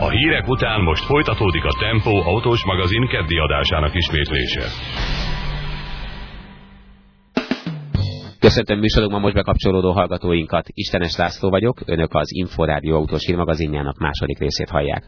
A hírek után most folytatódik a Tempo autós magazin keddi adásának ismétlése. Köszöntöm műsorunkban most bekapcsolódó hallgatóinkat. Istenes László vagyok, önök az Inforádió autós hírmagazinjának második részét hallják.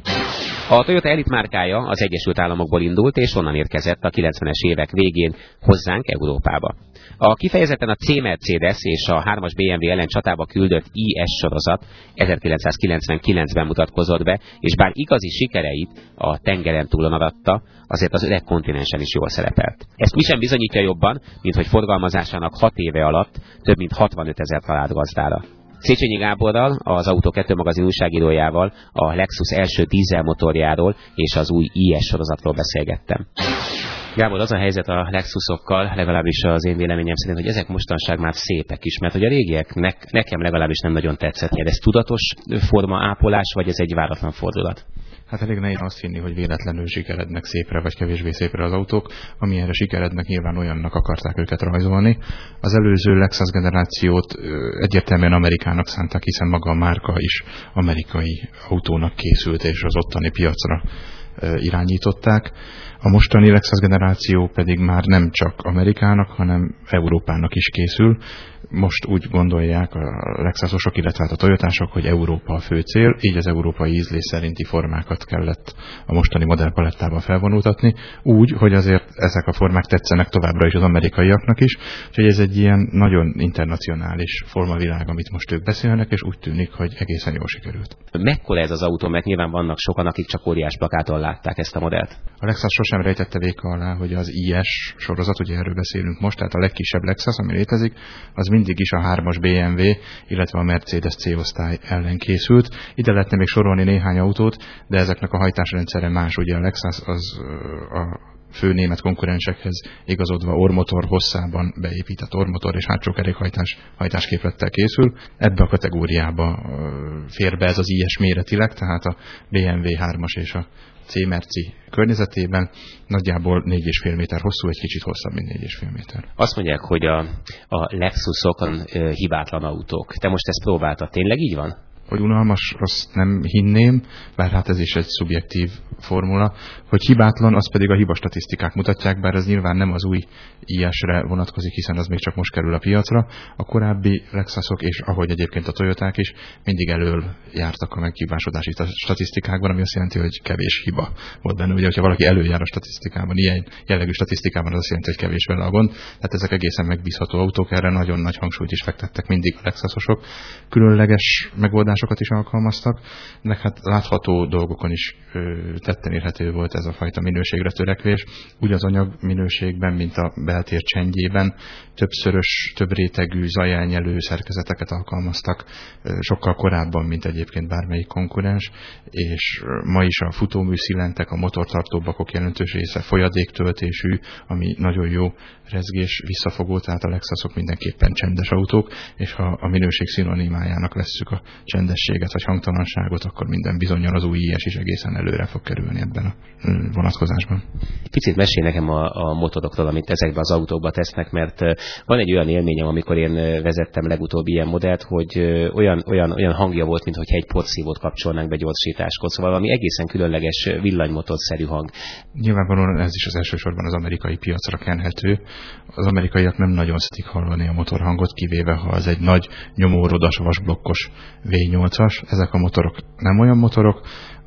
A Toyota Elite márkája az Egyesült Államokból indult, és onnan érkezett a 90-es évek végén hozzánk Európába. A kifejezetten a C-Mercedes és a 3-as BMW ellen csatába küldött IS sorozat 1999-ben mutatkozott be, és bár igazi sikereit a tengeren túlon adatta, azért az öreg kontinensen is jól szerepelt. Ezt mi sem bizonyítja jobban, mint hogy forgalmazásának 6 éve alatt több mint 65 ezer talált gazdára. Széchenyi Gáborral, az Autó 2 magazin újságírójával a Lexus első dízelmotorjáról és az új IS sorozatról beszélgettem. Gábor, az a helyzet a Lexusokkal, legalábbis az én véleményem szerint, hogy ezek mostanság már szépek is, mert hogy a régiek ne, nekem legalábbis nem nagyon tetszett. Ez tudatos forma ápolás, vagy ez egy váratlan fordulat? Hát elég nehéz azt hinni, hogy véletlenül sikerednek szépre, vagy kevésbé szépre az autók, amilyenre sikerednek nyilván olyannak akarták őket rajzolni. Az előző Lexus generációt egyértelműen Amerikának szánták, hiszen maga a márka is amerikai autónak készült, és az ottani piacra irányították. A mostani Lexus generáció pedig már nem csak Amerikának, hanem Európának is készül. Most úgy gondolják a Lexusosok, illetve hát a Toyotások, hogy Európa a fő cél, így az európai ízlés szerinti formákat kellett a mostani modellpalettában felvonultatni, úgy, hogy azért ezek a formák tetszenek továbbra is az amerikaiaknak is, úgyhogy ez egy ilyen nagyon internacionális formavilág, amit most ők beszélnek, és úgy tűnik, hogy egészen jól sikerült. Mekkora ez az autó, mert nyilván vannak sokan, akik csak óriás plakáton látták ezt a modellt. A Lexus sosem rejtette véka alá, hogy az IS sorozat, ugye erről beszélünk most, tehát a legkisebb Lexus, ami létezik, az mindig is a 3-as BMW, illetve a Mercedes C-osztály ellen készült. Ide lehetne még sorolni néhány autót, de ezeknek a hajtásrendszere más, ugye a Lexus az a fő német konkurensekhez igazodva ormotor hosszában beépített ormotor és hátsó kerékhajtás hajtásképlettel készül. Ebbe a kategóriába fér be ez az IS méretileg, tehát a BMW 3-as és a C-merci környezetében nagyjából 4,5 méter hosszú, egy kicsit hosszabb, mint 4,5 méter. Azt mondják, hogy a, a Lexusok hibátlan autók. Te most ezt próbáltad, tényleg így van? Hogy unalmas, azt nem hinném, bár hát ez is egy szubjektív formula, hogy hibátlan, az pedig a hiba statisztikák mutatják, bár ez nyilván nem az új IS-re vonatkozik, hiszen az még csak most kerül a piacra. A korábbi Lexusok, és ahogy egyébként a Toyoták is, mindig elől jártak a meghibásodási statisztikákban, ami azt jelenti, hogy kevés hiba volt benne. Ugye, hogyha valaki előjár a statisztikában, ilyen jellegű statisztikában, az azt jelenti, hogy kevés vele a gond. Tehát ezek egészen megbízható autók, erre nagyon nagy hangsúlyt is fektettek mindig a Lexusosok. Különleges megoldás megoldásokat is alkalmaztak, de hát látható dolgokon is tetten érhető volt ez a fajta minőségre törekvés. Úgy az anyag minőségben, mint a beltér csendjében többszörös, több rétegű zajelnyelő szerkezeteket alkalmaztak, sokkal korábban, mint egyébként bármelyik konkurens, és ma is a futóműszilentek, a motortartó bakok jelentős része folyadéktöltésű, ami nagyon jó rezgés visszafogó, tehát a Lexusok mindenképpen csendes autók, és ha a minőség szinonimájának vesszük a csendességet vagy hangtalanságot, akkor minden bizonyal az új IS is egészen előre fog kerülni ebben a vonatkozásban. Picit mesél nekem a, a motorokról, amit ezekbe az autókba tesznek, mert van egy olyan élményem, amikor én vezettem legutóbbi ilyen modellt, hogy olyan, olyan, olyan hangja volt, mintha egy porszívót kapcsolnánk be gyorsításkor, szóval valami egészen különleges villanymotorszerű hang. Nyilvánvalóan ez is az elsősorban az amerikai piacra kenhető. Az amerikaiak nem nagyon szeretik hallani a motorhangot, kivéve ha az egy nagy nyomórodas vasblokkos V8-as. Ezek a motorok nem olyan motorok,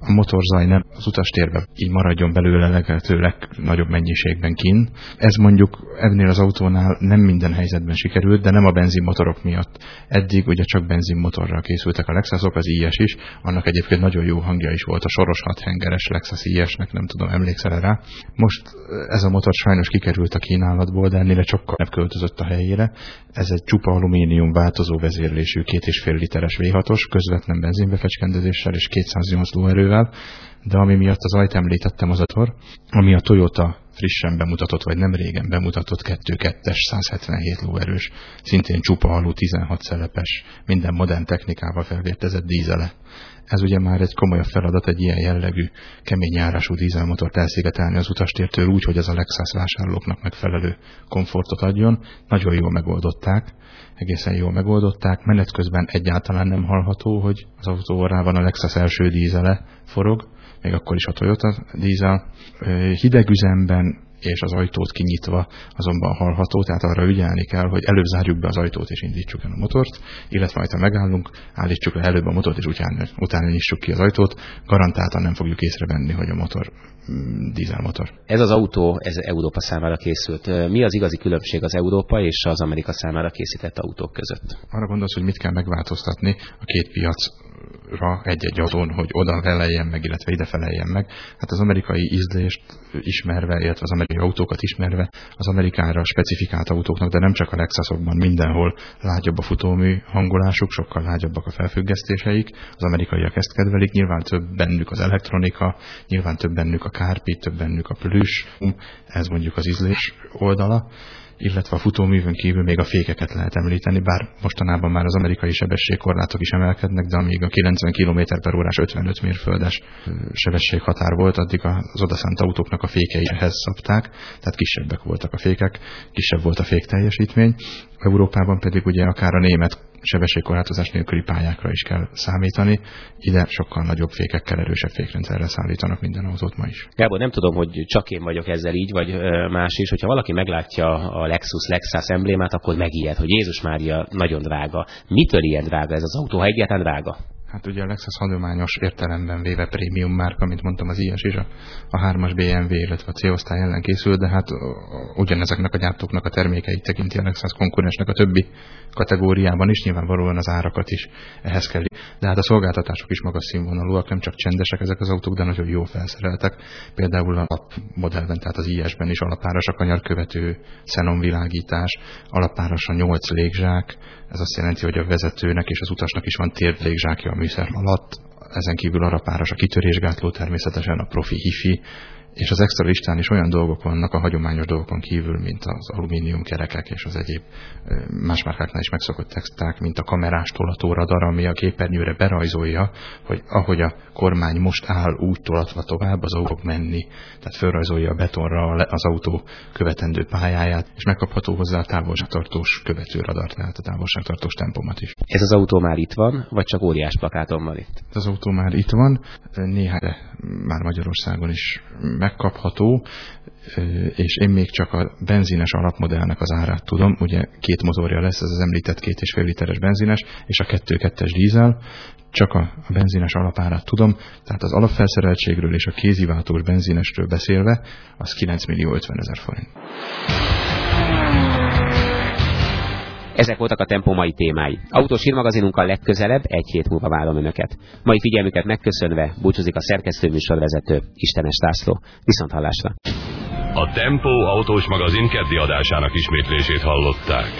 a motorzaj nem az utastérben így maradjon belőle lehető legnagyobb mennyiségben kin. Ez mondjuk ennél az autónál nem minden helyzetben sikerült, de nem a benzinmotorok miatt. Eddig ugye csak benzinmotorral készültek a Lexusok, az IS is, annak egyébként nagyon jó hangja is volt a soros hathengeres Lexus IS-nek, nem tudom, emlékszel rá. Most ez a motor sajnos kikerült a kínálatból, de ennél sokkal nem költözött a helyére. Ez egy csupa alumínium változó vezérlésű 2,5 literes V6-os, közvetlen benzinbefecskendezéssel és 208 lóerővel, erővel, de ami miatt az ajt említettem az ator, ami a Toyota frissen bemutatott, vagy nem régen bemutatott 2.2-es 177 lóerős, szintén csupa alú 16 szelepes, minden modern technikával felvértezett dízele. Ez ugye már egy komolyabb feladat, egy ilyen jellegű kemény járású dízelmotort elszigetelni az utastértől úgy, hogy az a Lexus vásárlóknak megfelelő komfortot adjon. Nagyon jól megoldották, egészen jól megoldották. Menet közben egyáltalán nem hallható, hogy az autó van a Lexus első dízele forog, még akkor is a Toyota dízel. Hideg üzemben és az ajtót kinyitva azonban hallható, tehát arra ügyelni kell, hogy előbb zárjuk be az ajtót és indítsuk el a motort, illetve majd ha megállunk, állítsuk le előbb a motort és utána, utána nyissuk ki az ajtót, garantáltan nem fogjuk észrevenni, hogy a motor mm, dízelmotor. Ez az autó, ez Európa számára készült. Mi az igazi különbség az Európa és az Amerika számára készített autók között? Arra gondolsz, hogy mit kell megváltoztatni a két piac egy-egy adón, hogy oda feleljen meg, illetve ide feleljen meg. Hát az amerikai ízlést ismerve, illetve az amerikai autókat ismerve, az amerikára specifikált autóknak, de nem csak a Lexusokban, mindenhol lágyabb a futómű hangolásuk, sokkal lágyabbak a felfüggesztéseik, az amerikaiak ezt kedvelik, nyilván több bennük az elektronika, nyilván több bennük a kárpit, több bennük a plüss, ez mondjuk az ízlés oldala illetve a futóművön kívül még a fékeket lehet említeni, bár mostanában már az amerikai sebességkorlátok is emelkednek, de amíg a 90 km per órás 55 mérföldes sebességhatár volt, addig az odaszánt autóknak a fékei ehhez szabták, tehát kisebbek voltak a fékek, kisebb volt a fék teljesítmény. Európában pedig ugye akár a német sebességkorlátozás nélküli pályákra is kell számítani. Ide sokkal nagyobb fékekkel, erősebb fékrendszerre szállítanak minden autót ma is. Gábor, nem tudom, hogy csak én vagyok ezzel így, vagy más is, hogyha valaki meglátja a Lexus Lexus emblémát, akkor megijed, hogy Jézus Mária nagyon drága. Mitől ilyen drága ez az autó, ha egyáltalán drága? Hát ugye a Lexus hagyományos értelemben véve prémium márka, mint mondtam, az IS és a, a 3-as BMW, illetve a C-osztály ellen készül, de hát ugyanezeknek a gyártóknak a termékeit tekinti a Lexus konkurensnek a többi kategóriában is, nyilvánvalóan az árakat is ehhez kell. De hát a szolgáltatások is magas színvonalúak, nem csak csendesek ezek az autók, de nagyon jó felszereltek. Például a modellben, tehát az IS-ben is alapáras a kanyarkövető szenomvilágítás, alapáras a 8 légzsák, ez azt jelenti, hogy a vezetőnek és az utasnak is van térdlégzsákja a műszer alatt, ezen kívül arra páros a kitörésgátló, természetesen a profi hifi, és az extra listán is olyan dolgok vannak a hagyományos dolgokon kívül, mint az alumínium kerekek és az egyéb más márkáknál is megszokott texták, mint a kamerás tolatóradar, ami a képernyőre berajzolja, hogy ahogy a kormány most áll úgy tolatva tovább, az autó menni. Tehát felrajzolja a betonra az autó követendő pályáját, és megkapható hozzá a távolságtartós követőradar, tehát a távolságtartós tempomat is. Ez az autó már itt van, vagy csak óriás plakáton van itt? Az autó már itt van, néhány már Magyarországon is megkapható, és én még csak a benzines alapmodellnek az árát tudom, ugye két motorja lesz, ez az említett két és fél literes benzines, és a 2-2-es dízel, csak a, benzines alapárát tudom, tehát az alapfelszereltségről és a kéziváltós benzinesről beszélve, az 9 millió 50 ezer forint. Ezek voltak a Tempo mai témái. Autós hírmagazinunkkal legközelebb egy hét múlva vállom önöket. Mai figyelmüket megköszönve búcsúzik a szerkesztőműsorvezető Istenes László. Viszont hallásra! A Tempo autós magazin keddi adásának ismétlését hallották.